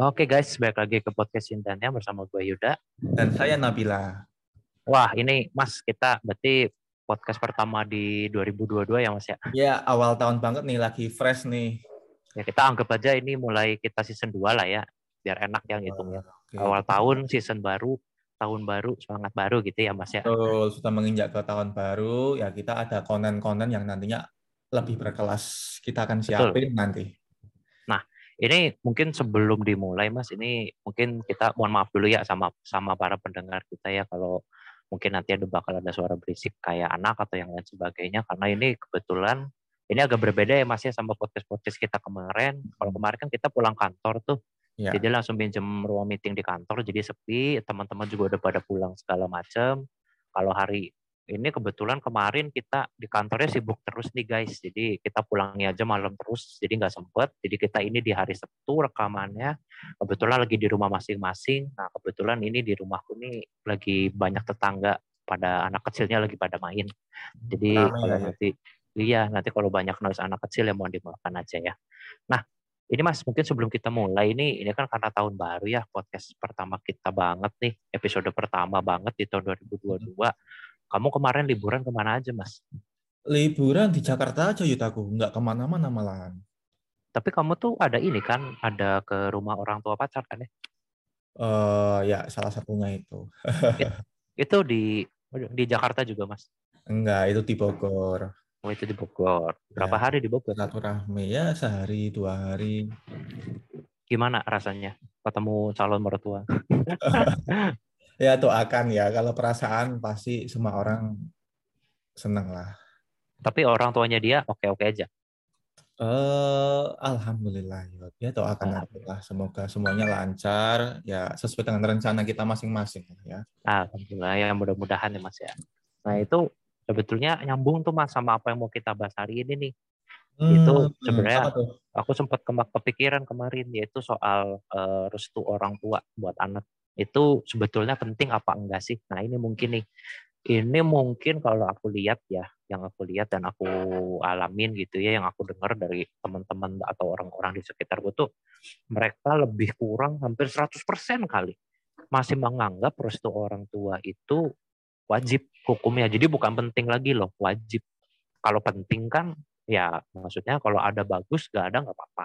Oke guys, balik lagi ke podcast Intannya bersama gue Yuda. Dan saya Nabila. Wah, ini Mas, kita berarti podcast pertama di 2022 ya Mas ya? Ya, awal tahun banget nih, lagi fresh nih. Ya, kita anggap aja ini mulai kita season 2 lah ya, biar enak ya ngitungnya. Oh, okay. Awal tahun, season baru, tahun baru, semangat baru gitu ya Mas ya? Betul, sudah menginjak ke tahun baru, ya kita ada konten-konten yang nantinya lebih berkelas. Kita akan siapin Betul. nanti. Ini mungkin sebelum dimulai Mas, ini mungkin kita mohon maaf dulu ya sama sama para pendengar kita ya kalau mungkin nanti ada bakal ada suara berisik kayak anak atau yang lain sebagainya karena ini kebetulan ini agak berbeda ya Mas ya sama podcast-podcast kita kemarin. Kalau kemarin kan kita pulang kantor tuh. Ya. Jadi langsung pinjam ruang meeting di kantor jadi sepi, teman-teman juga udah pada pulang segala macam. Kalau hari ini kebetulan kemarin kita di kantornya sibuk terus nih guys. Jadi kita pulangnya aja malam terus, jadi nggak sempet. Jadi kita ini di hari Sabtu rekamannya. Kebetulan lagi di rumah masing-masing. Nah kebetulan ini di rumahku nih lagi banyak tetangga pada anak kecilnya lagi pada main. Jadi kalau nanti iya nanti kalau banyak noise anak kecil ya mohon dimaafkan aja ya. Nah ini Mas, mungkin sebelum kita mulai ini, ini kan karena tahun baru ya, podcast pertama kita banget nih, episode pertama banget di tahun 2022. Kamu kemarin liburan ke mana aja, Mas? Liburan di Jakarta aja, Yud aku. Nggak ke mana-mana malahan. Tapi kamu tuh ada ini kan, ada ke rumah orang tua pacar kan ya? Uh, ya, salah satunya itu. itu di di Jakarta juga, Mas? Enggak, itu di Bogor. Oh, itu di Bogor. Berapa ya, hari di Bogor? Satu rahmi ya, sehari, dua hari. Gimana rasanya ketemu calon mertua? ya doakan ya. Kalau perasaan pasti semua orang senang lah. Tapi orang tuanya dia oke oke aja. Uh, Alhamdulillah ya. Doakan lah. Semoga semuanya lancar. Ya sesuai dengan rencana kita masing-masing ya. Alhamdulillah ya. Mudah-mudahan ya Mas ya. Nah itu sebetulnya nyambung tuh Mas sama apa yang mau kita bahas hari ini nih. Hmm, itu sebenarnya aku sempat kepikiran kemarin yaitu soal uh, restu orang tua buat anak itu sebetulnya penting apa enggak sih? Nah ini mungkin nih, ini mungkin kalau aku lihat ya, yang aku lihat dan aku alamin gitu ya, yang aku dengar dari teman-teman atau orang-orang di sekitarku tuh, mereka lebih kurang hampir 100% kali masih menganggap restu orang tua itu wajib hukumnya. Jadi bukan penting lagi loh, wajib. Kalau penting kan ya maksudnya kalau ada bagus, gak ada nggak apa-apa.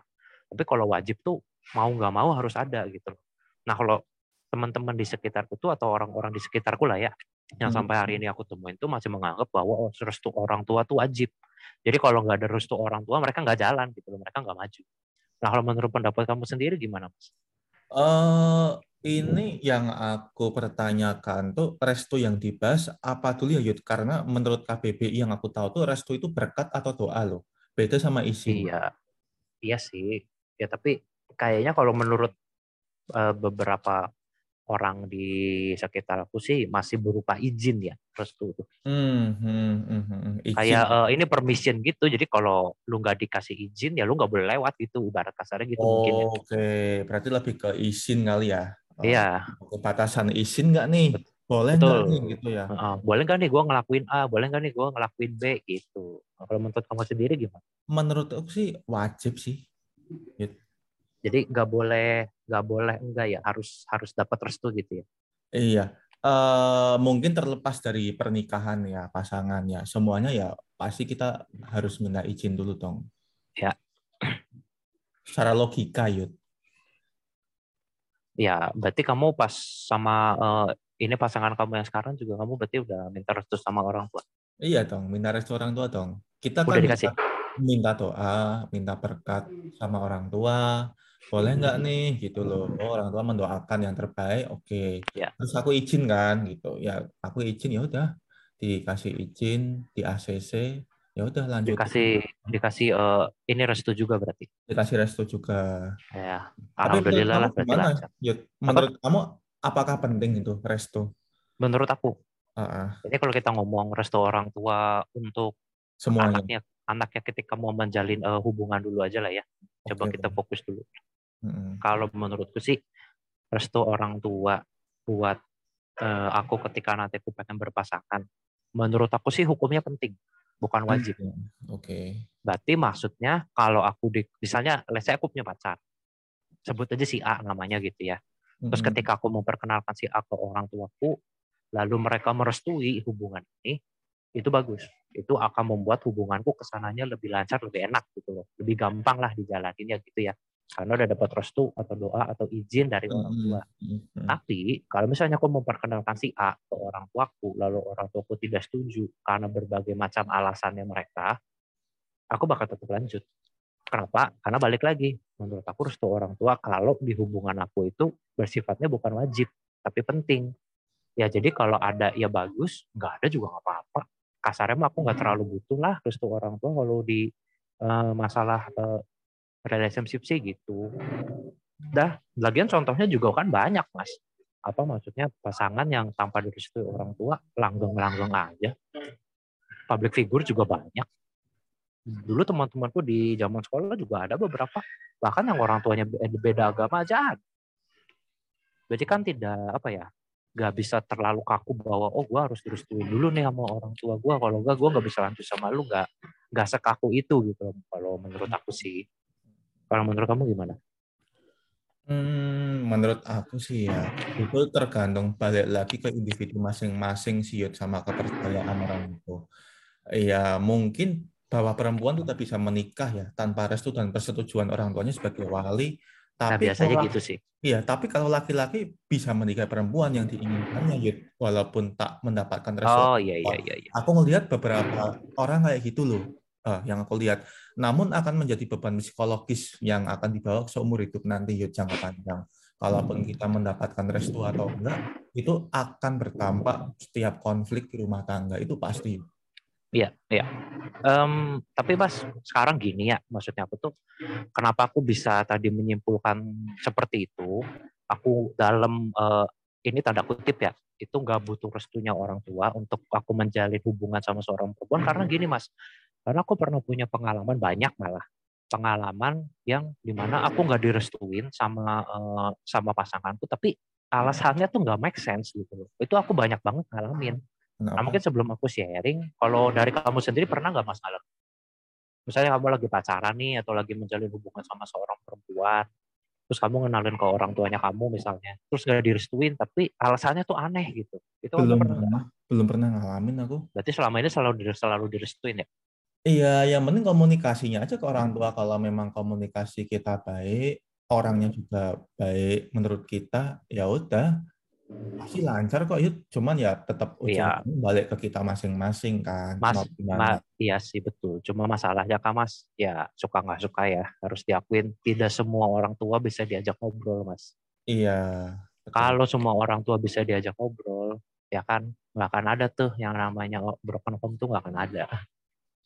Tapi kalau wajib tuh mau nggak mau harus ada gitu Nah kalau teman-teman di sekitarku tuh atau orang-orang di sekitarku lah ya yang hmm. sampai hari ini aku temuin tuh masih menganggap bahwa oh, restu orang tua tuh wajib. Jadi kalau nggak ada restu orang tua mereka nggak jalan gitu loh, mereka nggak maju. Nah kalau menurut pendapat kamu sendiri gimana mas? Uh, ini yang aku pertanyakan tuh restu yang dibahas apa dulu ya Yud? Karena menurut KBBI yang aku tahu tuh restu itu berkat atau doa loh. Beda sama isi. Iya, iya sih. Ya tapi kayaknya kalau menurut uh, beberapa orang di sekitarku sih masih berupa izin ya restu tuh. Hmm, hmm, hmm, hmm. Kayak uh, ini permission gitu. Jadi kalau lu nggak dikasih izin ya lu nggak boleh lewat gitu. Ibarat kasarnya gitu oh, mungkin. Ya. Oke, okay. berarti lebih ke izin kali ya. Iya. Uh, batasan izin nggak nih? Boleh nggak nih gitu ya? Uh, boleh nggak nih gue ngelakuin A? Boleh nggak nih gue ngelakuin B gitu? Kalau menurut kamu sendiri gimana? Menurut aku sih wajib sih. Gitu. Jadi nggak boleh nggak boleh enggak ya harus harus dapat restu gitu ya. Iya. Uh, mungkin terlepas dari pernikahan ya pasangannya semuanya ya pasti kita harus minta izin dulu dong. Ya. Secara logika yud. Ya berarti kamu pas sama uh, ini pasangan kamu yang sekarang juga kamu berarti udah minta restu sama orang tua. Iya dong, minta restu orang tua dong. Kita udah kan dikasih. minta doa, minta berkat sama orang tua, boleh nggak nih gitu loh oh orang tua mendoakan yang terbaik oke okay. ya. terus aku izin kan gitu ya aku izin ya udah dikasih izin di ACC Ya udah lanjut. Dikasih dikasih uh, ini restu juga berarti. Dikasih restu juga. Ya, alhamdulillah lah berarti lancar. Menurut Apa? kamu apakah penting itu restu? Menurut aku. Uh-uh. Jadi kalau kita ngomong restu orang tua untuk Semuanya. anaknya, anaknya ketika mau menjalin uh, hubungan dulu aja lah ya. Coba okay. kita fokus dulu. Hmm. Kalau menurutku sih restu orang tua buat uh, aku ketika nanti aku pengen berpasangan, menurut aku sih hukumnya penting bukan hmm, wajib. Oke. Okay. Berarti maksudnya kalau aku di, misalnya, let's say aku punya pacar, sebut aja si A namanya gitu ya. Terus hmm. ketika aku memperkenalkan si A ke orang tuaku, lalu mereka merestui hubungan ini, itu bagus. Itu akan membuat hubunganku ke sananya lebih lancar, lebih enak gitu loh. Lebih gampang lah dijalaninnya gitu ya karena udah dapat restu atau doa atau izin dari orang tua. Mm-hmm. Tapi kalau misalnya aku memperkenalkan si A ke orang tuaku, lalu orang tuaku tidak setuju karena berbagai macam alasannya mereka, aku bakal tetap lanjut. Kenapa? Karena balik lagi, menurut aku restu orang tua kalau di hubungan aku itu bersifatnya bukan wajib, tapi penting. Ya jadi kalau ada ya bagus, nggak ada juga nggak apa-apa. Kasarnya mah aku nggak terlalu butuh lah restu orang tua kalau di uh, masalah uh, relationship sih gitu. Dah, lagian contohnya juga kan banyak, Mas. Apa maksudnya pasangan yang tanpa direstui orang tua langgeng-langgeng aja. Public figure juga banyak. Dulu teman-temanku di zaman sekolah juga ada beberapa, bahkan yang orang tuanya beda agama aja. Berarti kan tidak apa ya, gak bisa terlalu kaku bahwa oh gue harus direstui dulu nih sama orang tua gue kalau gak gue gak bisa lanjut sama lu gak gak sekaku itu gitu kalau menurut aku sih kalau menurut kamu gimana? Hmm, menurut aku sih ya, itu tergantung balik lagi ke individu masing-masing sih sama kepercayaan orang itu. Ya mungkin bahwa perempuan tuh bisa menikah ya tanpa restu dan persetujuan orang tuanya sebagai wali. Nah, tapi nah, biasanya kalau, gitu sih. Iya, tapi kalau laki-laki bisa menikah perempuan yang diinginkannya, ya, walaupun tak mendapatkan restu. Oh iya iya iya. iya. Aku ngelihat beberapa orang kayak gitu loh uh, yang aku lihat. Namun akan menjadi beban psikologis yang akan dibawa seumur hidup nanti ya jangka panjang. Kalaupun kita mendapatkan restu atau enggak, itu akan bertampak setiap konflik di rumah tangga itu pasti. Iya, iya. Um, tapi mas, sekarang gini ya, maksudnya aku tuh, kenapa aku bisa tadi menyimpulkan seperti itu? Aku dalam uh, ini tanda kutip ya, itu nggak butuh restunya orang tua untuk aku menjalin hubungan sama seorang perempuan karena gini mas, karena aku pernah punya pengalaman banyak malah pengalaman yang di mana aku nggak direstuin sama uh, sama pasanganku, tapi alasannya tuh nggak make sense gitu Itu aku banyak banget ngalamin. Nah, mungkin sebelum aku sharing, kalau dari kamu sendiri pernah nggak masalah? Misalnya kamu lagi pacaran nih atau lagi menjalin hubungan sama seorang perempuan, terus kamu ngenalin ke orang tuanya kamu misalnya, terus nggak direstuin, tapi alasannya tuh aneh gitu. Itu belum pernah, pernah belum pernah ngalamin aku. Berarti selama ini selalu selalu direstuin ya? Iya, yang penting komunikasinya aja ke orang tua. Kalau memang komunikasi kita baik, orangnya juga baik menurut kita, ya udah pasti lancar kok. Yuk, cuman ya tetap iya. balik ke kita masing-masing kan. Mas, ma iya sih betul. Cuma masalahnya kan Mas, ya suka nggak suka ya harus diakuin. Tidak semua orang tua bisa diajak ngobrol Mas. Iya. Betul. Kalau semua orang tua bisa diajak ngobrol, ya kan nggak akan ada tuh yang namanya broken home tuh nggak akan ada.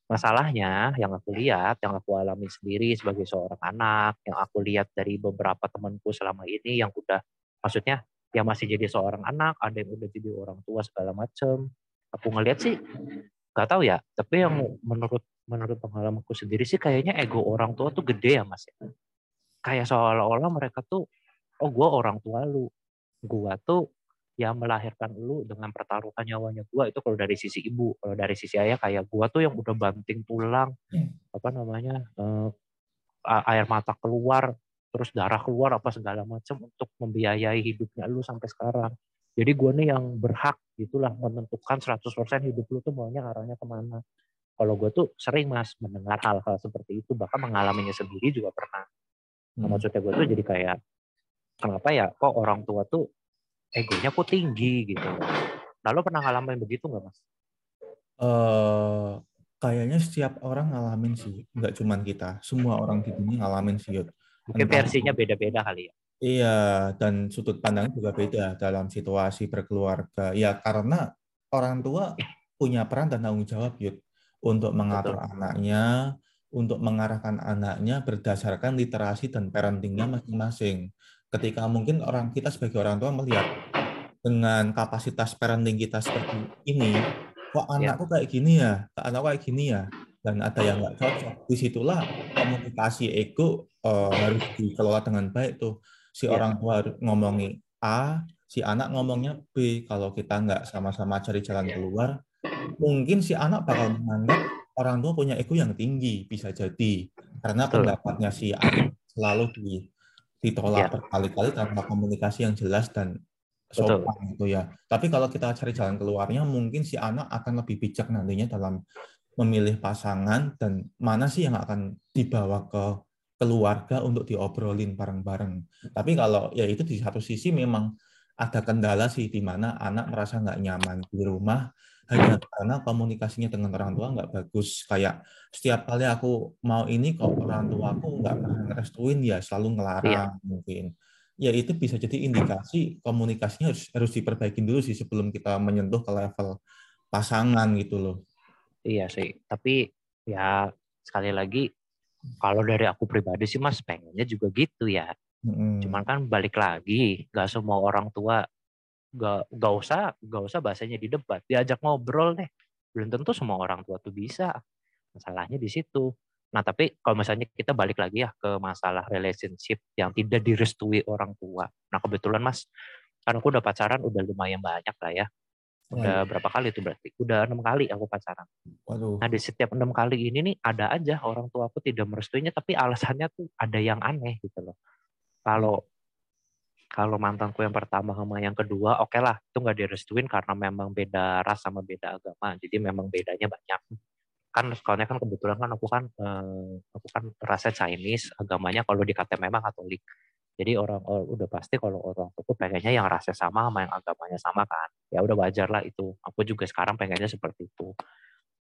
Masalahnya yang aku lihat, yang aku alami sendiri sebagai seorang anak, yang aku lihat dari beberapa temanku selama ini yang udah, maksudnya yang masih jadi seorang anak, ada yang udah jadi orang tua segala macem. Aku ngelihat sih, gak tahu ya, tapi yang menurut menurut pengalamanku sendiri sih kayaknya ego orang tua tuh gede ya mas ya. Kayak seolah-olah mereka tuh, oh gue orang tua lu, gue tuh yang melahirkan lu dengan pertaruhan nyawanya gua itu kalau dari sisi ibu kalau dari sisi ayah kayak gua tuh yang udah banting tulang hmm. apa namanya uh, air mata keluar terus darah keluar apa segala macam untuk membiayai hidupnya lu sampai sekarang jadi gua nih yang berhak gitulah menentukan 100% hidup lu tuh maunya arahnya ke mana kalau gue tuh sering mas mendengar hal-hal seperti itu bahkan mengalaminya sendiri juga pernah nah, hmm. maksudnya gue tuh jadi kayak kenapa ya kok orang tua tuh egonya kok tinggi gitu. Lalu pernah ngalamin begitu nggak mas? Uh, kayaknya setiap orang ngalamin sih, nggak cuma kita, semua orang di dunia ngalamin sih. Mungkin Entah versinya beda-beda kali ya. Iya, dan sudut pandang juga beda dalam situasi berkeluarga. Ya karena orang tua punya peran dan tanggung jawab, Yud. untuk mengatur Betul. anaknya, untuk mengarahkan anaknya berdasarkan literasi dan parentingnya masing-masing. Ketika mungkin orang kita sebagai orang tua melihat dengan kapasitas parenting kita seperti ini, kok ya. anakku kayak gini ya, kok anakku kayak gini ya, dan ada yang nggak cocok. Di situlah komunikasi ego uh, harus dikelola dengan baik tuh. Si ya. orang tua ngomongi A, si anak ngomongnya B. Kalau kita nggak sama-sama cari jalan keluar, mungkin si anak bakal menganggap orang tua punya ego yang tinggi bisa jadi karena pendapatnya si anak selalu di, ditolak ya. berkali-kali tanpa komunikasi yang jelas dan sopan gitu ya. Tapi kalau kita cari jalan keluarnya, mungkin si anak akan lebih bijak nantinya dalam memilih pasangan dan mana sih yang akan dibawa ke keluarga untuk diobrolin bareng-bareng. Tapi kalau ya itu di satu sisi memang ada kendala sih di mana anak merasa nggak nyaman di rumah hanya karena komunikasinya dengan orang tua nggak bagus. Kayak setiap kali aku mau ini kok orang tua aku nggak pernah ngerestuin ya selalu ngelarang iya. mungkin. Ya itu bisa jadi indikasi komunikasinya harus harus diperbaiki dulu sih sebelum kita menyentuh ke level pasangan gitu loh. Iya sih, tapi ya sekali lagi kalau dari aku pribadi sih mas pengennya juga gitu ya. Hmm. Cuman kan balik lagi, nggak semua orang tua gak, gak usah gak usah bahasanya di debat diajak ngobrol deh. Belum tentu semua orang tua tuh bisa. Masalahnya di situ. Nah tapi kalau misalnya kita balik lagi ya ke masalah relationship yang tidak direstui orang tua. Nah kebetulan mas kan aku udah pacaran udah lumayan banyak lah ya. Udah berapa kali tuh berarti? Udah enam kali aku pacaran. Waduh. nah di setiap enam kali ini nih ada aja orang tua aku tidak merestuinya tapi alasannya tuh ada yang aneh gitu loh. Kalau kalau mantanku yang pertama sama yang kedua oke okay lah itu nggak direstuin karena memang beda ras sama beda agama jadi memang bedanya banyak. Kan soalnya kan kebetulan kan aku kan eh, aku kan rasa Chinese agamanya kalau di KTM memang Katolik. Jadi orang oh, udah pasti kalau orang tuh pengennya yang rasnya sama sama yang agamanya sama kan. Ya udah wajar lah itu aku juga sekarang pengennya seperti itu.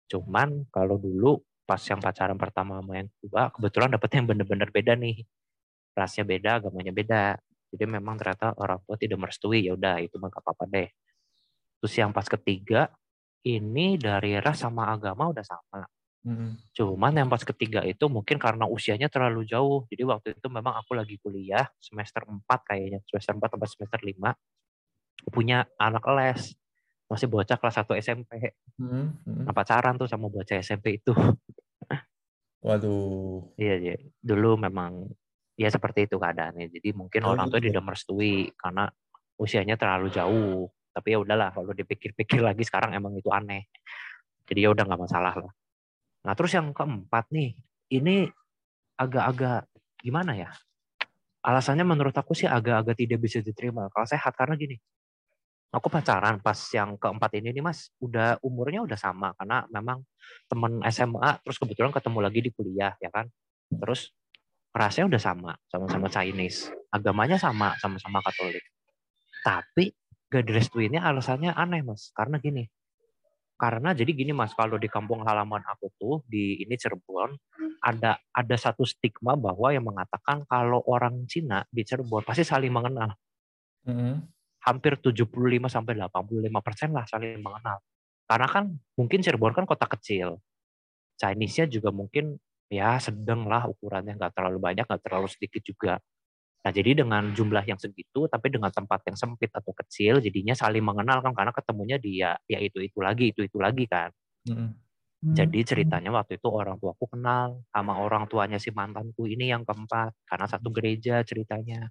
Cuman kalau dulu pas yang pacaran pertama sama yang kedua kebetulan dapetnya yang bener-bener beda nih. Rasnya beda agamanya beda jadi memang ternyata orang tua tidak merestui, ya udah itu mah apa-apa deh. Terus yang pas ketiga, ini dari ras sama agama udah sama. Hmm. Cuman yang pas ketiga itu mungkin karena usianya terlalu jauh. Jadi waktu itu memang aku lagi kuliah semester 4 kayaknya, semester 4 atau semester 5. Punya anak les. Masih bocah kelas 1 SMP. Hmm. Hmm. Nah, pacaran tuh sama bocah SMP itu. Waduh. Iya, iya. Dulu memang ya seperti itu keadaannya. Jadi mungkin oh, orang tua gitu. tidak merestui karena usianya terlalu jauh. Tapi ya udahlah kalau dipikir-pikir lagi sekarang emang itu aneh. Jadi ya udah nggak masalah lah. Nah terus yang keempat nih, ini agak-agak gimana ya? Alasannya menurut aku sih agak-agak tidak bisa diterima. Kalau sehat karena gini, aku pacaran pas yang keempat ini nih mas, udah umurnya udah sama karena memang teman SMA terus kebetulan ketemu lagi di kuliah ya kan. Terus rasanya udah sama, sama-sama Chinese. Agamanya sama, sama-sama Katolik. Tapi gak direstuinnya alasannya aneh, Mas. Karena gini. Karena jadi gini, Mas, kalau di kampung halaman aku tuh di ini Cirebon ada ada satu stigma bahwa yang mengatakan kalau orang Cina di Cirebon pasti saling mengenal. Mm -hmm. Hampir 75 sampai 85 persen lah saling mengenal. Karena kan mungkin Cirebon kan kota kecil. Chinese-nya juga mungkin ya sedang lah ukurannya nggak terlalu banyak nggak terlalu sedikit juga. Nah jadi dengan jumlah yang segitu tapi dengan tempat yang sempit atau kecil jadinya saling mengenal kan karena ketemunya dia ya itu itu lagi itu itu lagi kan. Mm-hmm. jadi ceritanya waktu itu orang tuaku kenal sama orang tuanya si mantanku ini yang keempat karena satu gereja ceritanya.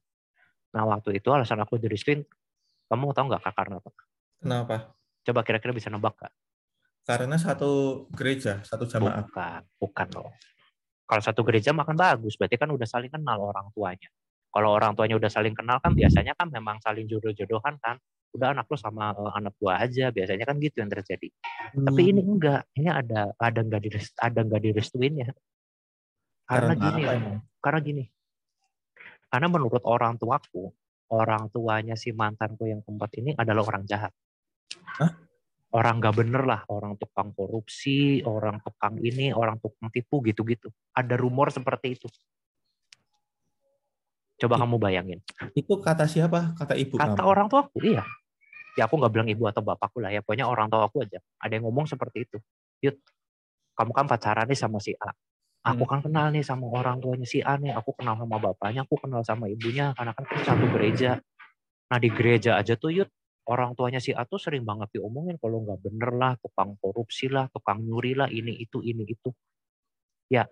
Nah waktu itu alasan aku direstuin kamu tahu nggak kak karena apa kenapa? Coba kira-kira bisa nebak kak karena satu gereja satu jamaah bukan bukan loh kalau satu gereja makan bagus, berarti kan udah saling kenal orang tuanya. Kalau orang tuanya udah saling kenal kan biasanya kan memang saling jodoh-jodohan kan. Udah anak lu sama uh, anak gua aja, biasanya kan gitu yang terjadi. Hmm. Tapi ini enggak, ini ada ada enggak direst, ada enggak direstuin ya. Karena, karena gini, apa? karena gini. Karena menurut orang tuaku, orang tuanya si mantanku yang keempat ini adalah orang jahat. Hah? Orang nggak bener lah, orang tukang korupsi, orang tukang ini, orang tukang tipu gitu-gitu. Ada rumor seperti itu. Coba kamu bayangin. Itu kata siapa? Kata ibu Kata nama. orang tua aku, iya. Ya aku nggak bilang ibu atau bapakku lah ya, pokoknya orang tua aku aja. Ada yang ngomong seperti itu. Yud, kamu kan pacaran nih sama si A aku hmm. kan kenal nih sama orang tuanya si A nih aku kenal sama bapaknya aku kenal sama ibunya karena kan satu gereja nah di gereja aja tuh yud orang tuanya si A tuh sering banget diomongin kalau nggak bener lah tukang korupsi lah tukang nyuri lah ini itu ini itu. Ya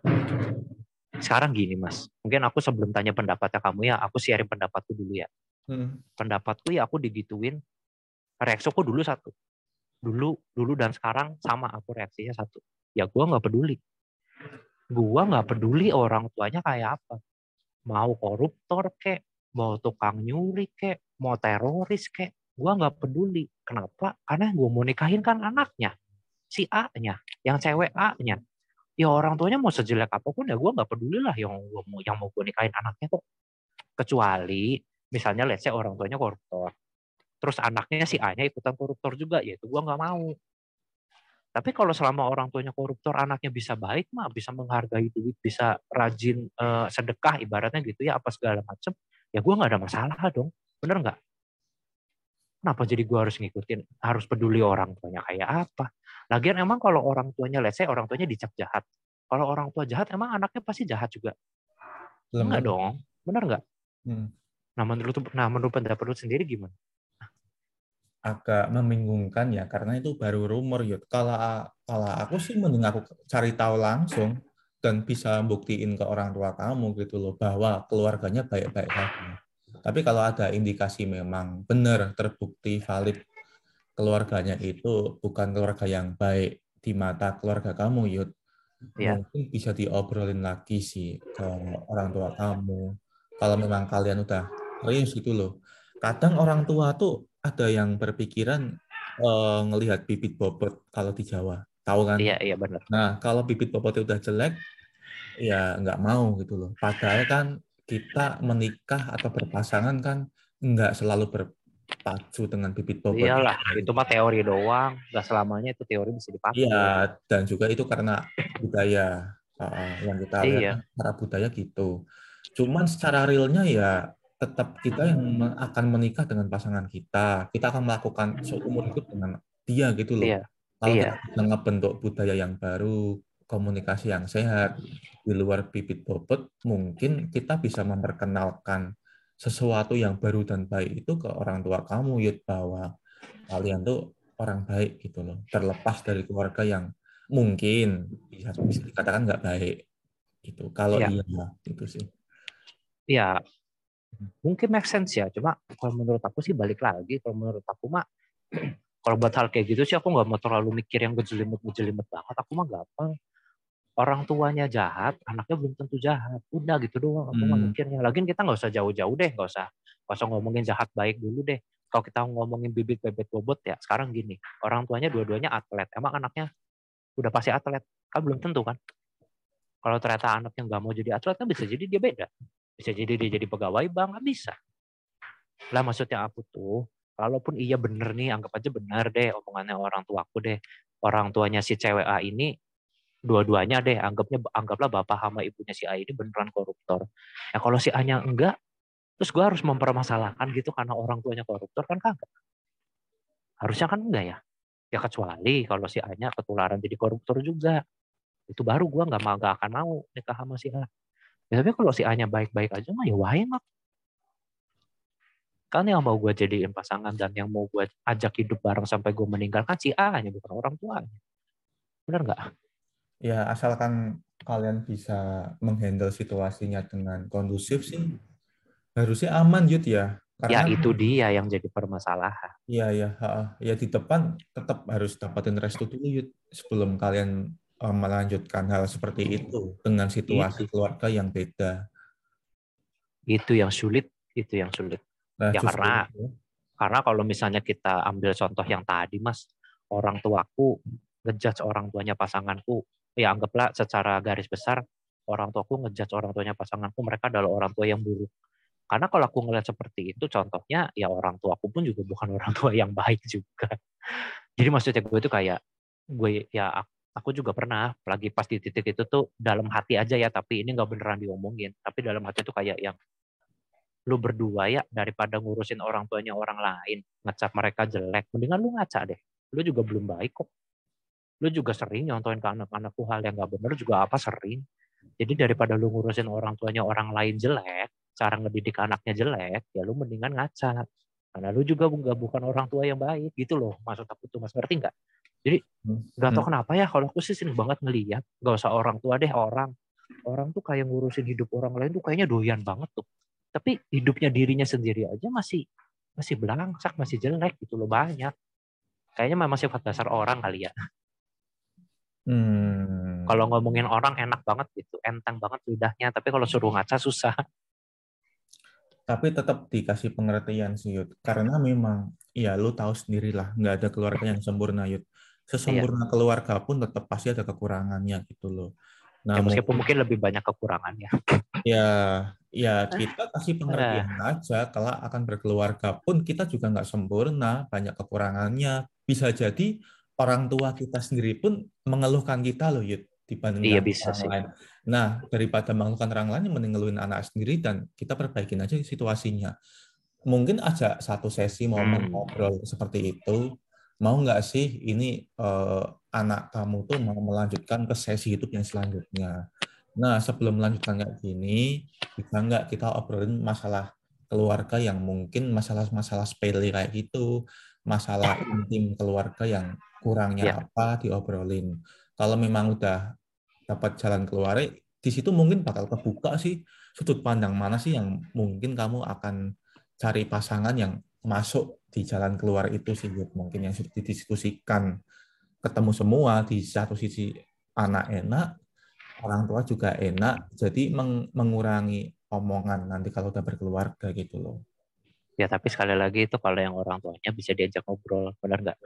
sekarang gini mas. Mungkin aku sebelum tanya pendapatnya kamu ya aku sharing pendapatku dulu ya. Hmm. pendapatku ya aku digituin reaksiku dulu satu. Dulu dulu dan sekarang sama aku reaksinya satu. Ya gue nggak peduli. Gue nggak peduli orang tuanya kayak apa. Mau koruptor kek mau tukang nyuri kek mau teroris kek gue nggak peduli. Kenapa? Karena gue mau nikahin kan anaknya si A nya yang cewek A nya ya orang tuanya mau sejelek apa pun ya gue nggak peduli lah yang gue mau yang mau gue nikahin anaknya kok. Kecuali misalnya let's say orang tuanya koruptor terus anaknya si A-nya ikutan koruptor juga, ya itu gue nggak mau. Tapi kalau selama orang tuanya koruptor, anaknya bisa baik mah, bisa menghargai duit, bisa rajin uh, sedekah, ibaratnya gitu ya, apa segala macam, ya gue nggak ada masalah dong, bener nggak? Kenapa jadi gue harus ngikutin, harus peduli orang tuanya kayak apa? Lagian emang kalau orang tuanya, let's say orang tuanya dicap jahat, kalau orang tua jahat, emang anaknya pasti jahat juga? Enggak dong, bener nggak? Hmm. Nah menurut nah menurut pendapat lu sendiri gimana? agak membingungkan ya karena itu baru rumor yuk. Kalau kalau aku sih mending aku cari tahu langsung dan bisa buktiin ke orang tua kamu gitu loh bahwa keluarganya baik-baik saja. Tapi kalau ada indikasi memang benar terbukti valid keluarganya itu bukan keluarga yang baik di mata keluarga kamu, Yud. Ya. Mungkin bisa diobrolin lagi sih ke orang tua kamu. Kalau memang kalian udah serius gitu loh. Kadang orang tua tuh ada yang berpikiran uh, ngelihat bibit bobot kalau di Jawa, tahu kan? Iya iya benar. Nah kalau bibit bobotnya udah jelek, ya nggak mau gitu loh. Padahal kan kita menikah atau berpasangan kan nggak selalu berpacu dengan bibit bobot. Iyalah, itu mah teori doang. Nggak selamanya itu teori bisa dipakai. Iya, dan juga itu karena budaya uh, yang kita iya. lihat cara budaya gitu. Cuman secara realnya ya tetap kita yang akan menikah dengan pasangan kita. Kita akan melakukan seumur hidup dengan dia gitu loh. Iya. Kalau iya. kita ngebentuk budaya yang baru, komunikasi yang sehat di luar bibit bobot, mungkin kita bisa memperkenalkan sesuatu yang baru dan baik itu ke orang tua kamu, Yud, bahwa kalian tuh orang baik gitu loh. Terlepas dari keluarga yang mungkin bisa, bisa dikatakan nggak baik gitu. Kalau iya, iya itu sih. Iya, mungkin make sense ya cuma kalau menurut aku sih balik lagi kalau menurut aku mah kalau buat hal kayak gitu sih aku nggak mau terlalu mikir yang gejelimut gejelimut banget aku mah gampang orang tuanya jahat anaknya belum tentu jahat. Udah gitu doang hmm. mikirnya. Lagi kita nggak usah jauh-jauh deh nggak usah nggak usah ngomongin jahat baik dulu deh. Kalau kita ngomongin bibit bebet bobot ya sekarang gini orang tuanya dua-duanya atlet. Emang anaknya udah pasti atlet? Kan belum tentu kan? Kalau ternyata anaknya nggak mau jadi atlet kan bisa jadi dia beda. Bisa jadi dia jadi pegawai bank, nggak bisa. Lah maksudnya aku tuh, kalaupun iya bener nih, anggap aja benar deh omongannya orang tuaku deh. Orang tuanya si cewek A ini, dua-duanya deh, anggapnya anggaplah bapak sama ibunya si A ini beneran koruptor. Ya kalau si A-nya enggak, terus gue harus mempermasalahkan gitu karena orang tuanya koruptor kan kagak. Harusnya kan enggak ya. Ya kecuali kalau si A-nya ketularan jadi koruptor juga. Itu baru gue nggak mau nggak akan mau nikah sama si A. Ya, tapi kalau si A-nya baik-baik aja mah ya why not? Kan yang mau gue jadiin pasangan dan yang mau gue ajak hidup bareng sampai gue meninggal kan si A-nya bukan orang tuanya. Benar nggak? Ya asalkan kalian bisa menghandle situasinya dengan kondusif sih harusnya aman Yud ya. Karena, ya itu dia yang jadi permasalahan. Iya ya, ya di depan tetap harus dapatin restu dulu Yud sebelum kalian Eh, melanjutkan hal seperti itu dengan situasi itu. keluarga yang beda. Itu yang sulit, itu yang sulit. Nah, ya karena itu. karena kalau misalnya kita ambil contoh yang tadi Mas, orang tuaku ngejudge orang tuanya pasanganku, ya anggaplah secara garis besar orang tuaku ngejudge orang tuanya pasanganku mereka adalah orang tua yang buruk. Karena kalau aku ngeliat seperti itu, contohnya ya orang tuaku pun juga bukan orang tua yang baik juga. Jadi maksudnya gue itu kayak gue ya aku juga pernah lagi pas di titik itu tuh dalam hati aja ya tapi ini nggak beneran diomongin tapi dalam hati tuh kayak yang lu berdua ya daripada ngurusin orang tuanya orang lain ngecap mereka jelek mendingan lu ngaca deh lu juga belum baik kok lu juga sering nyontoin ke anak-anakku hal yang gak bener juga apa sering. Jadi daripada lu ngurusin orang tuanya orang lain jelek cara ngedidik anaknya jelek ya lu mendingan ngaca karena lu juga nggak bukan orang tua yang baik gitu loh maksud aku tuh mas. Ngerti nggak? Jadi hmm. nggak tahu hmm. kenapa ya kalau aku sih sering banget ngeliat nggak usah orang tua deh orang. Orang tuh kayak ngurusin hidup orang lain tuh kayaknya doyan banget tuh. Tapi hidupnya dirinya sendiri aja masih masih belangsak masih jelek gitu loh banyak. Kayaknya memang sifat dasar orang kali ya hmm. kalau ngomongin orang enak banget gitu enteng banget lidahnya. Tapi kalau suruh ngaca susah. Tapi tetap dikasih pengertian sih Yud. Karena memang ya lu tahu sendirilah nggak ada keluarga yang sempurna Yud. Sesempurna iya. keluarga pun tetap pasti ada kekurangannya gitu loh. Nah ya, meskipun mungkin lebih banyak kekurangannya. Ya ya kita kasih pengertian nah. aja kalau akan berkeluarga pun kita juga nggak sempurna banyak kekurangannya. Bisa jadi orang tua kita sendiri pun mengeluhkan kita loh Yud dibanding iya, bisa orang sih. lain. Nah, daripada melakukan orang lain, mending ngeluhin anak sendiri dan kita perbaikin aja situasinya. Mungkin aja satu sesi momen hmm. ngobrol seperti itu. Mau nggak sih ini uh, anak kamu tuh mau melanjutkan ke sesi hidup yang selanjutnya? Nah, sebelum melanjutkan kayak gini, bisa nggak kita obrolin masalah keluarga yang mungkin masalah-masalah sepele kayak gitu, masalah intim keluarga yang kurangnya ya. apa diobrolin. Kalau memang udah dapat jalan keluar di situ mungkin bakal kebuka sih sudut pandang mana sih yang mungkin kamu akan cari pasangan yang masuk di jalan keluar itu sih mungkin yang sudah didiskusikan ketemu semua di satu sisi anak enak orang tua juga enak jadi meng mengurangi omongan nanti kalau udah berkeluarga gitu loh ya tapi sekali lagi itu kalau yang orang tuanya bisa diajak ngobrol benar nggak?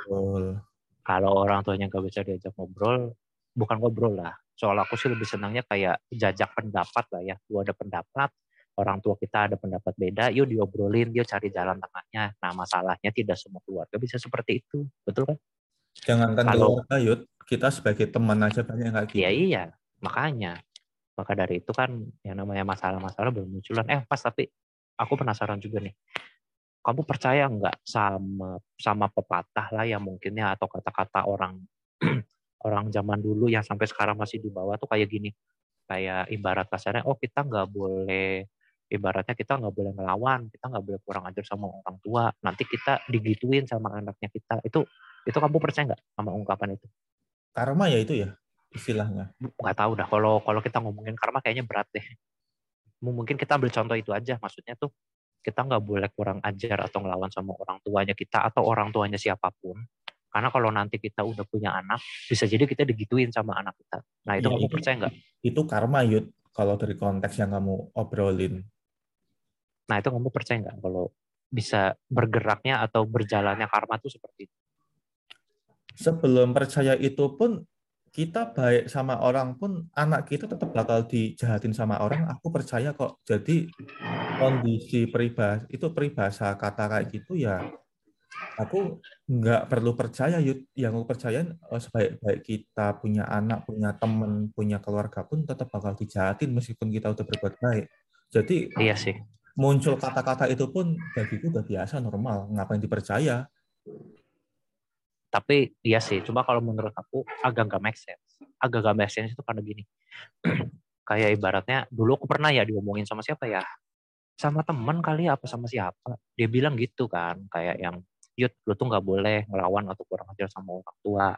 Kalau orang tuanya nggak bisa diajak ngobrol bukan ngobrol lah. Soal aku sih lebih senangnya kayak jajak pendapat lah ya. Lu ada pendapat orang tua kita ada pendapat beda yuk diobrolin dia cari jalan tengahnya. Nah masalahnya tidak semua keluarga bisa seperti itu betul kan? Jangankan Kalau, keluarga yuk kita sebagai teman aja banyak kayak gitu. Iya iya makanya. Maka dari itu kan yang namanya masalah-masalah bermunculan eh pas tapi aku penasaran juga nih kamu percaya nggak sama sama pepatah lah yang mungkinnya atau kata-kata orang orang zaman dulu yang sampai sekarang masih di bawah tuh kayak gini. Kayak ibarat kasarnya oh kita nggak boleh ibaratnya kita nggak boleh ngelawan kita nggak boleh kurang ajar sama orang tua nanti kita digituin sama anaknya kita. Itu itu kamu percaya nggak sama ungkapan itu? Karma ya itu ya istilahnya. Nggak tahu dah kalau kalau kita ngomongin karma kayaknya berat deh. Mungkin kita ambil contoh itu aja maksudnya tuh kita nggak boleh kurang ajar atau ngelawan sama orang tuanya kita atau orang tuanya siapa pun karena kalau nanti kita udah punya anak, bisa jadi kita digituin sama anak kita. Nah itu ya, kamu percaya nggak? Itu karma Yud, kalau dari konteks yang kamu obrolin. Nah itu kamu percaya nggak kalau bisa bergeraknya atau berjalannya karma itu seperti itu? Sebelum percaya itu pun kita baik sama orang pun anak kita tetap bakal dijahatin sama orang. Aku percaya kok. Jadi kondisi peribahasa itu peribahasa kata kayak gitu ya aku nggak perlu percaya Yud. yang aku percaya oh, sebaik-baik kita punya anak punya teman punya keluarga pun tetap bakal dijahatin meskipun kita udah berbuat baik jadi iya sih muncul kata-kata itu pun bagiku udah biasa normal ngapain dipercaya tapi iya sih cuma kalau menurut aku agak nggak make sense agak nggak make sense itu karena gini kayak ibaratnya dulu aku pernah ya diomongin sama siapa ya sama teman kali apa sama siapa dia bilang gitu kan kayak yang Yud, lu tuh nggak boleh ngelawan atau kurang ajar sama orang tua.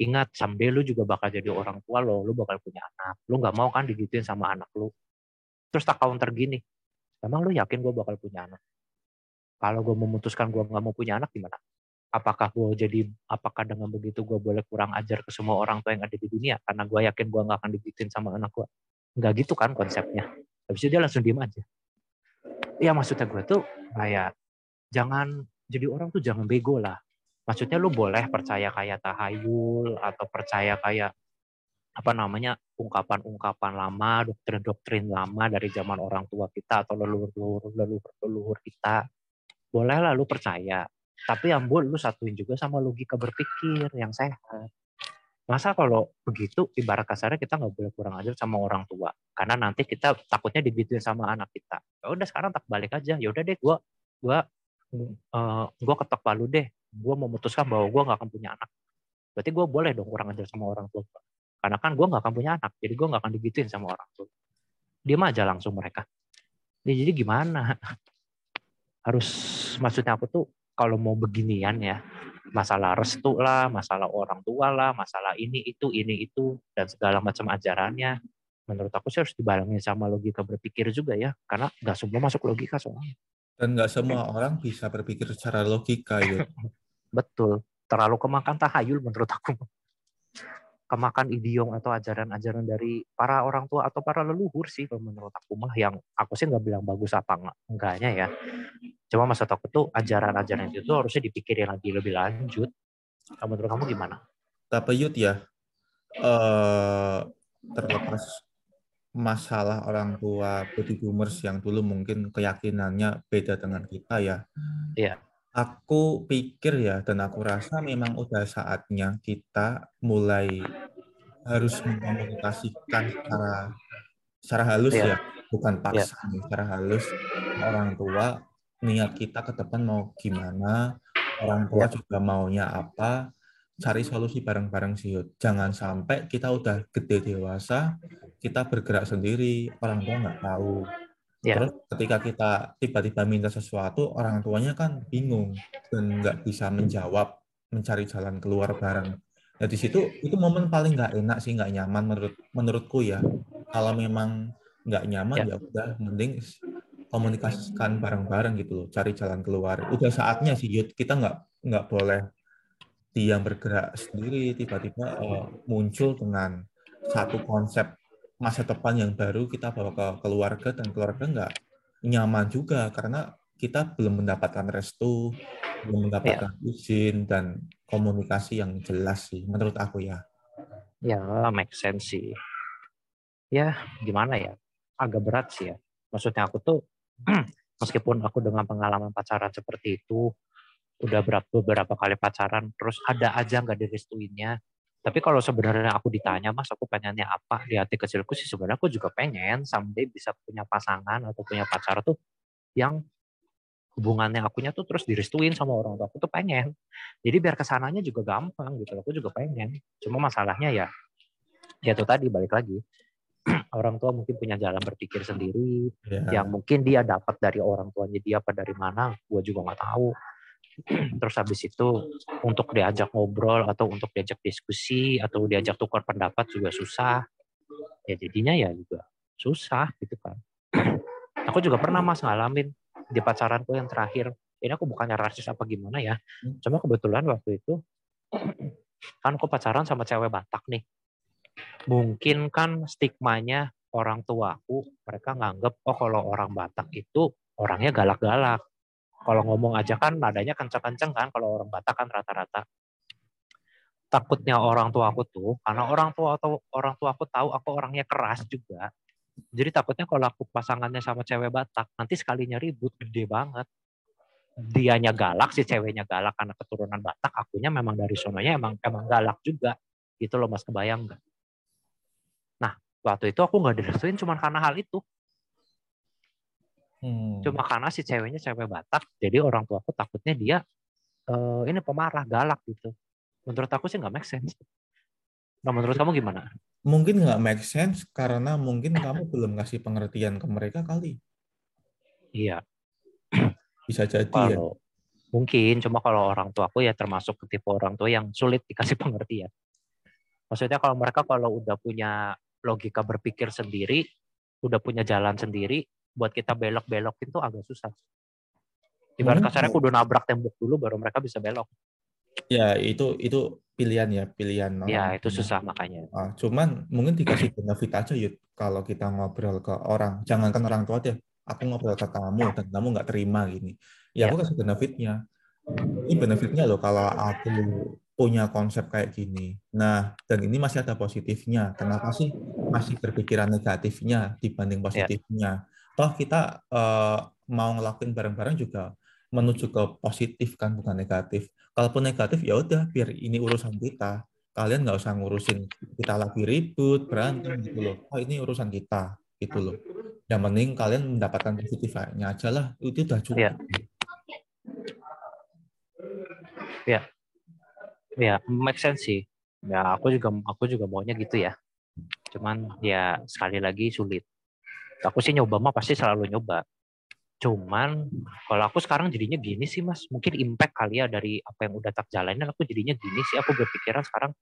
Ingat, someday lu juga bakal jadi orang tua lo, lu bakal punya anak. Lu nggak mau kan digituin sama anak lu. Terus tak counter gini, emang lu yakin gue bakal punya anak? Kalau gue memutuskan gue nggak mau punya anak gimana? Apakah gue jadi, apakah dengan begitu gue boleh kurang ajar ke semua orang tua yang ada di dunia? Karena gue yakin gue nggak akan digituin sama anak gue. Nggak gitu kan konsepnya. Habis itu dia langsung diem aja. Ya maksudnya gue tuh kayak jangan jadi orang tuh jangan bego lah. Maksudnya lu boleh percaya kayak tahayul atau percaya kayak apa namanya ungkapan-ungkapan lama, doktrin-doktrin lama dari zaman orang tua kita atau leluhur leluhur leluhur kita. Boleh lah lu percaya. Tapi yang lu satuin juga sama logika berpikir yang sehat. Masa kalau begitu ibarat kasarnya kita nggak boleh kurang ajar sama orang tua karena nanti kita takutnya digituin sama anak kita. Ya udah sekarang tak balik aja. Ya udah deh gua gua uh, gue ketok palu deh gue memutuskan bahwa gue nggak akan punya anak berarti gue boleh dong kurang ajar sama orang tua karena kan gue nggak akan punya anak jadi gue nggak akan digituin sama orang tua dia aja langsung mereka ya, jadi gimana harus maksudnya aku tuh kalau mau beginian ya masalah restu lah masalah orang tua lah masalah ini itu ini itu dan segala macam ajarannya menurut aku sih harus dibalangin sama logika berpikir juga ya karena nggak semua masuk logika soalnya. Dan nggak semua orang bisa berpikir secara logika ya betul terlalu kemakan tahayul menurut aku kemakan idiom atau ajaran-ajaran dari para orang tua atau para leluhur sih kalau menurut aku mah yang aku sih nggak bilang bagus apa enggak enggaknya ya cuma maksud aku tuh ajaran-ajaran itu harusnya dipikirin lagi lebih lanjut menurut kamu gimana? Tapi Yud ya uh, terlepas masalah orang tua baby boomers yang dulu mungkin keyakinannya beda dengan kita ya. Iya. Aku pikir ya dan aku rasa memang udah saatnya kita mulai harus mengkomunikasikan secara secara halus yeah. ya, bukan paksa yeah. nih, secara halus orang tua niat kita ke depan mau gimana, orang tua yeah. juga maunya apa, cari solusi bareng-bareng sih. Jangan sampai kita udah gede dewasa, kita bergerak sendiri, orang tua nggak tahu Yeah. Terus ketika kita tiba-tiba minta sesuatu, orang tuanya kan bingung dan nggak bisa menjawab, mencari jalan keluar bareng. Nah di situ itu momen paling nggak enak sih, nggak nyaman menurut menurutku ya. Kalau memang nggak nyaman yeah. ya udah, mending komunikasikan bareng-bareng gitu loh, cari jalan keluar. Udah saatnya sih, Yud, kita nggak nggak boleh diam bergerak sendiri, tiba-tiba uh, muncul dengan satu konsep masa depan yang baru kita bawa ke keluarga dan keluarga nggak nyaman juga karena kita belum mendapatkan restu, belum mendapatkan ya. izin dan komunikasi yang jelas sih menurut aku ya. Ya, make sense sih. Ya, gimana ya? Agak berat sih ya. Maksudnya aku tuh meskipun aku dengan pengalaman pacaran seperti itu udah berapa beberapa kali pacaran terus ada aja nggak direstuinnya tapi kalau sebenarnya aku ditanya, Mas, aku pengennya apa di hati kecilku sih sebenarnya aku juga pengen someday bisa punya pasangan atau punya pacar tuh yang hubungannya akunya tuh terus direstuin sama orang tua aku tuh pengen. Jadi biar ke sananya juga gampang gitu. Aku juga pengen. Cuma masalahnya ya, ya itu tadi balik lagi. orang tua mungkin punya jalan berpikir sendiri, yeah. yang mungkin dia dapat dari orang tuanya dia apa dari mana, gue juga nggak tahu terus habis itu untuk diajak ngobrol atau untuk diajak diskusi atau diajak tukar pendapat juga susah. Ya jadinya ya juga susah gitu kan. Aku juga pernah mas ngalamin di pacaranku yang terakhir. Ini aku bukannya rasis apa gimana ya cuma kebetulan waktu itu kan aku pacaran sama cewek Batak nih. Mungkin kan stigmanya orang tuaku mereka nganggep oh kalau orang Batak itu orangnya galak-galak kalau ngomong aja kan nadanya kenceng-kenceng kan kalau orang Batak kan rata-rata. Takutnya orang tua aku tuh karena orang tua atau orang tua aku tahu aku orangnya keras juga. Jadi takutnya kalau aku pasangannya sama cewek Batak, nanti sekalinya ribut gede banget. Dianya galak, si ceweknya galak karena keturunan Batak, akunya memang dari sononya emang emang galak juga. Gitu loh Mas, kebayang nggak? Nah, waktu itu aku nggak direstuin cuma karena hal itu. Hmm. Cuma karena si ceweknya cewek Batak, jadi orang tua aku takutnya dia uh, ini pemarah, galak gitu. Menurut aku sih nggak make sense. Nah, menurut kamu gimana? Mungkin nggak make sense karena mungkin kamu belum ngasih pengertian ke mereka kali. Iya. Bisa jadi ya. kalau, ya. Mungkin, cuma kalau orang tua aku ya termasuk tipe orang tua yang sulit dikasih pengertian. Maksudnya kalau mereka kalau udah punya logika berpikir sendiri, udah punya jalan sendiri, buat kita belok-belokin tuh agak susah. Ibarat hmm. kasarnya aku udah nabrak tembok dulu baru mereka bisa belok. Ya itu itu pilihan ya pilihan. Ya itu susah makanya. Ah, cuman mungkin dikasih benefit aja yuk kalau kita ngobrol ke orang. Jangankan orang tua deh. Aku ngobrol ke kamu dan kamu nggak terima gini. Ya, ya aku kasih benefitnya. Ini benefitnya loh kalau aku punya konsep kayak gini. Nah, dan ini masih ada positifnya. Kenapa sih masih berpikiran negatifnya dibanding ya. positifnya? Ya. Toh kita uh, mau ngelakuin bareng-bareng juga menuju ke positif kan, bukan negatif. Kalaupun negatif ya udah, biar ini urusan kita. Kalian nggak usah ngurusin kita lagi ribut, berantem gitu loh. Oh ini urusan kita gitu loh. Yang penting kalian mendapatkan positifnya aja lah. Itu udah cukup. Ya. ya Ya, make sense sih. Ya, aku juga aku juga maunya gitu ya. Cuman ya sekali lagi sulit. Aku sih nyoba mah pasti selalu nyoba. Cuman kalau aku sekarang jadinya gini sih mas, mungkin impact kali ya dari apa yang udah tak jalanin, aku jadinya gini sih. Aku berpikiran sekarang,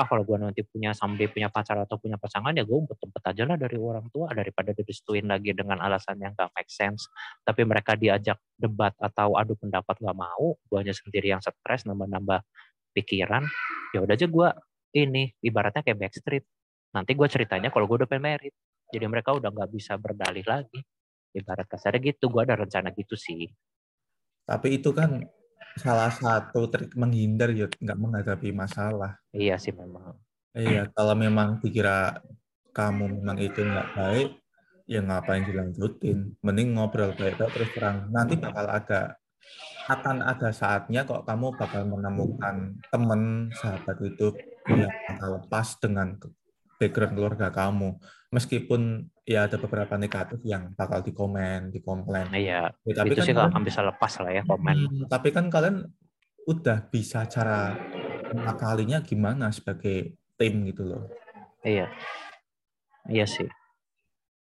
ah kalau gue nanti punya someday punya pacar atau punya pasangan ya gue umpet-umpet aja lah dari orang tua daripada direstuin lagi dengan alasan yang gak make sense. Tapi mereka diajak debat atau adu pendapat gak mau, gue hanya sendiri yang stres nambah-nambah pikiran. Ya udah aja gue ini ibaratnya kayak backstreet. Nanti gue ceritanya kalau gue udah pengen merit. Jadi mereka udah nggak bisa berdalih lagi. Ibarat kasarnya gitu gue ada rencana gitu sih. Tapi itu kan salah satu trik menghindar ya nggak menghadapi masalah. Iya sih memang. Iya kalau memang dikira kamu memang itu nggak baik ya ngapain dilanjutin? Mending ngobrol baik terus terang. Nanti bakal ada akan ada saatnya kok kamu bakal menemukan teman sahabat itu yang bakal lepas dengan background keluarga kamu meskipun ya ada beberapa negatif yang bakal dikomen, dikomplain. Iya. Ya, tapi itu kan sih kalian, bisa lepas lah ya komen. Hmm, tapi kan kalian udah bisa cara mengakalinya gimana sebagai tim gitu loh. Iya. Iya sih.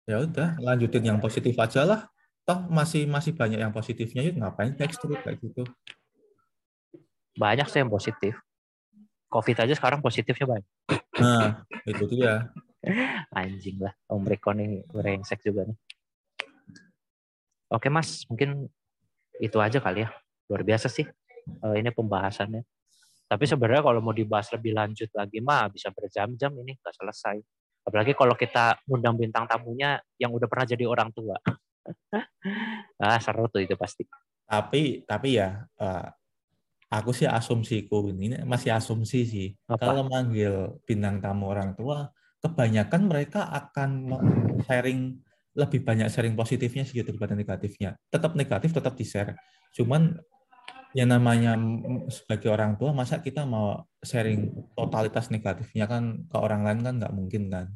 Ya udah, lanjutin yang positif aja lah. Toh masih masih banyak yang positifnya yuk ngapain text kayak gitu. Banyak sih yang positif. Covid aja sekarang positifnya banyak. Nah, itu dia. Anjing lah, Om Riko nih brengsek juga nih. Oke Mas, mungkin itu aja kali ya. Luar biasa sih uh, ini pembahasannya. Tapi sebenarnya kalau mau dibahas lebih lanjut lagi mah bisa berjam-jam ini nggak selesai. Apalagi kalau kita ngundang bintang tamunya yang udah pernah jadi orang tua. ah seru tuh itu pasti. Tapi tapi ya uh, aku sih asumsiku ini masih asumsi sih. Apa? Kalau manggil bintang tamu orang tua kebanyakan mereka akan sharing lebih banyak sharing positifnya sih daripada negatifnya. Tetap negatif, tetap di-share. Cuman yang namanya sebagai orang tua, masa kita mau sharing totalitas negatifnya kan ke orang lain kan nggak mungkin kan.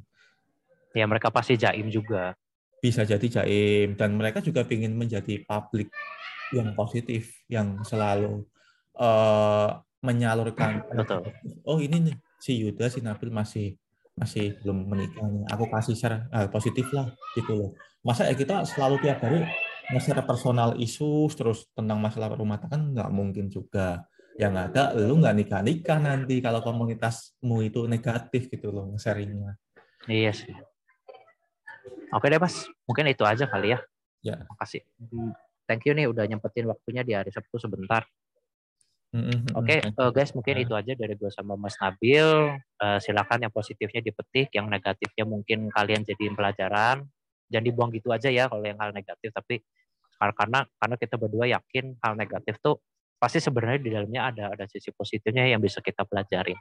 Ya mereka pasti jaim juga. Bisa jadi jaim. Dan mereka juga ingin menjadi publik yang positif, yang selalu uh, menyalurkan. Betul. Oh ini nih, si Yuda, si Nabil masih masih belum menikah nih. Aku kasih share uh, positif lah gitu loh. Masa ya kita selalu tiap hari nge-share personal isu terus tentang masalah rumah tangga kan nggak mungkin juga. Yang ada lu nggak nikah-nikah nanti kalau komunitasmu itu negatif gitu loh sharingnya. Iya sih. Oke deh mas, mungkin itu aja kali ya. Ya. Makasih. Thank you nih udah nyempetin waktunya di hari Sabtu sebentar. Mm-hmm. Oke, okay, uh, eh, guys, mungkin itu aja dari gue sama Mas Nabil. Uh, silakan yang positifnya dipetik, yang negatifnya mungkin kalian jadiin pelajaran. Jangan dibuang gitu aja ya kalau yang hal negatif. Tapi karena karena kita berdua yakin hal negatif tuh pasti sebenarnya di dalamnya ada ada sisi positifnya yang bisa kita pelajarin.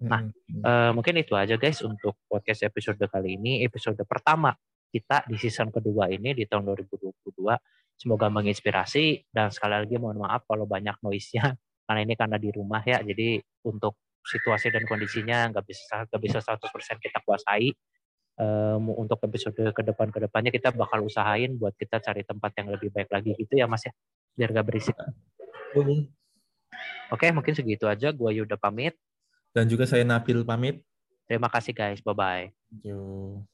Nah, mm-hmm. uh, mungkin itu aja guys untuk podcast episode kali ini, episode pertama kita di season kedua ini di tahun 2022. Semoga menginspirasi dan sekali lagi mohon maaf kalau banyak noise-nya karena ini karena di rumah ya jadi untuk situasi dan kondisinya nggak bisa nggak bisa 100% kita kuasai. Um, untuk episode ke depan ke depannya kita bakal usahain buat kita cari tempat yang lebih baik lagi gitu ya mas ya biar nggak berisik. Oke okay, mungkin segitu aja. Gua Yuda pamit. Dan juga saya Nabil pamit. Terima kasih guys. Bye bye Thank you.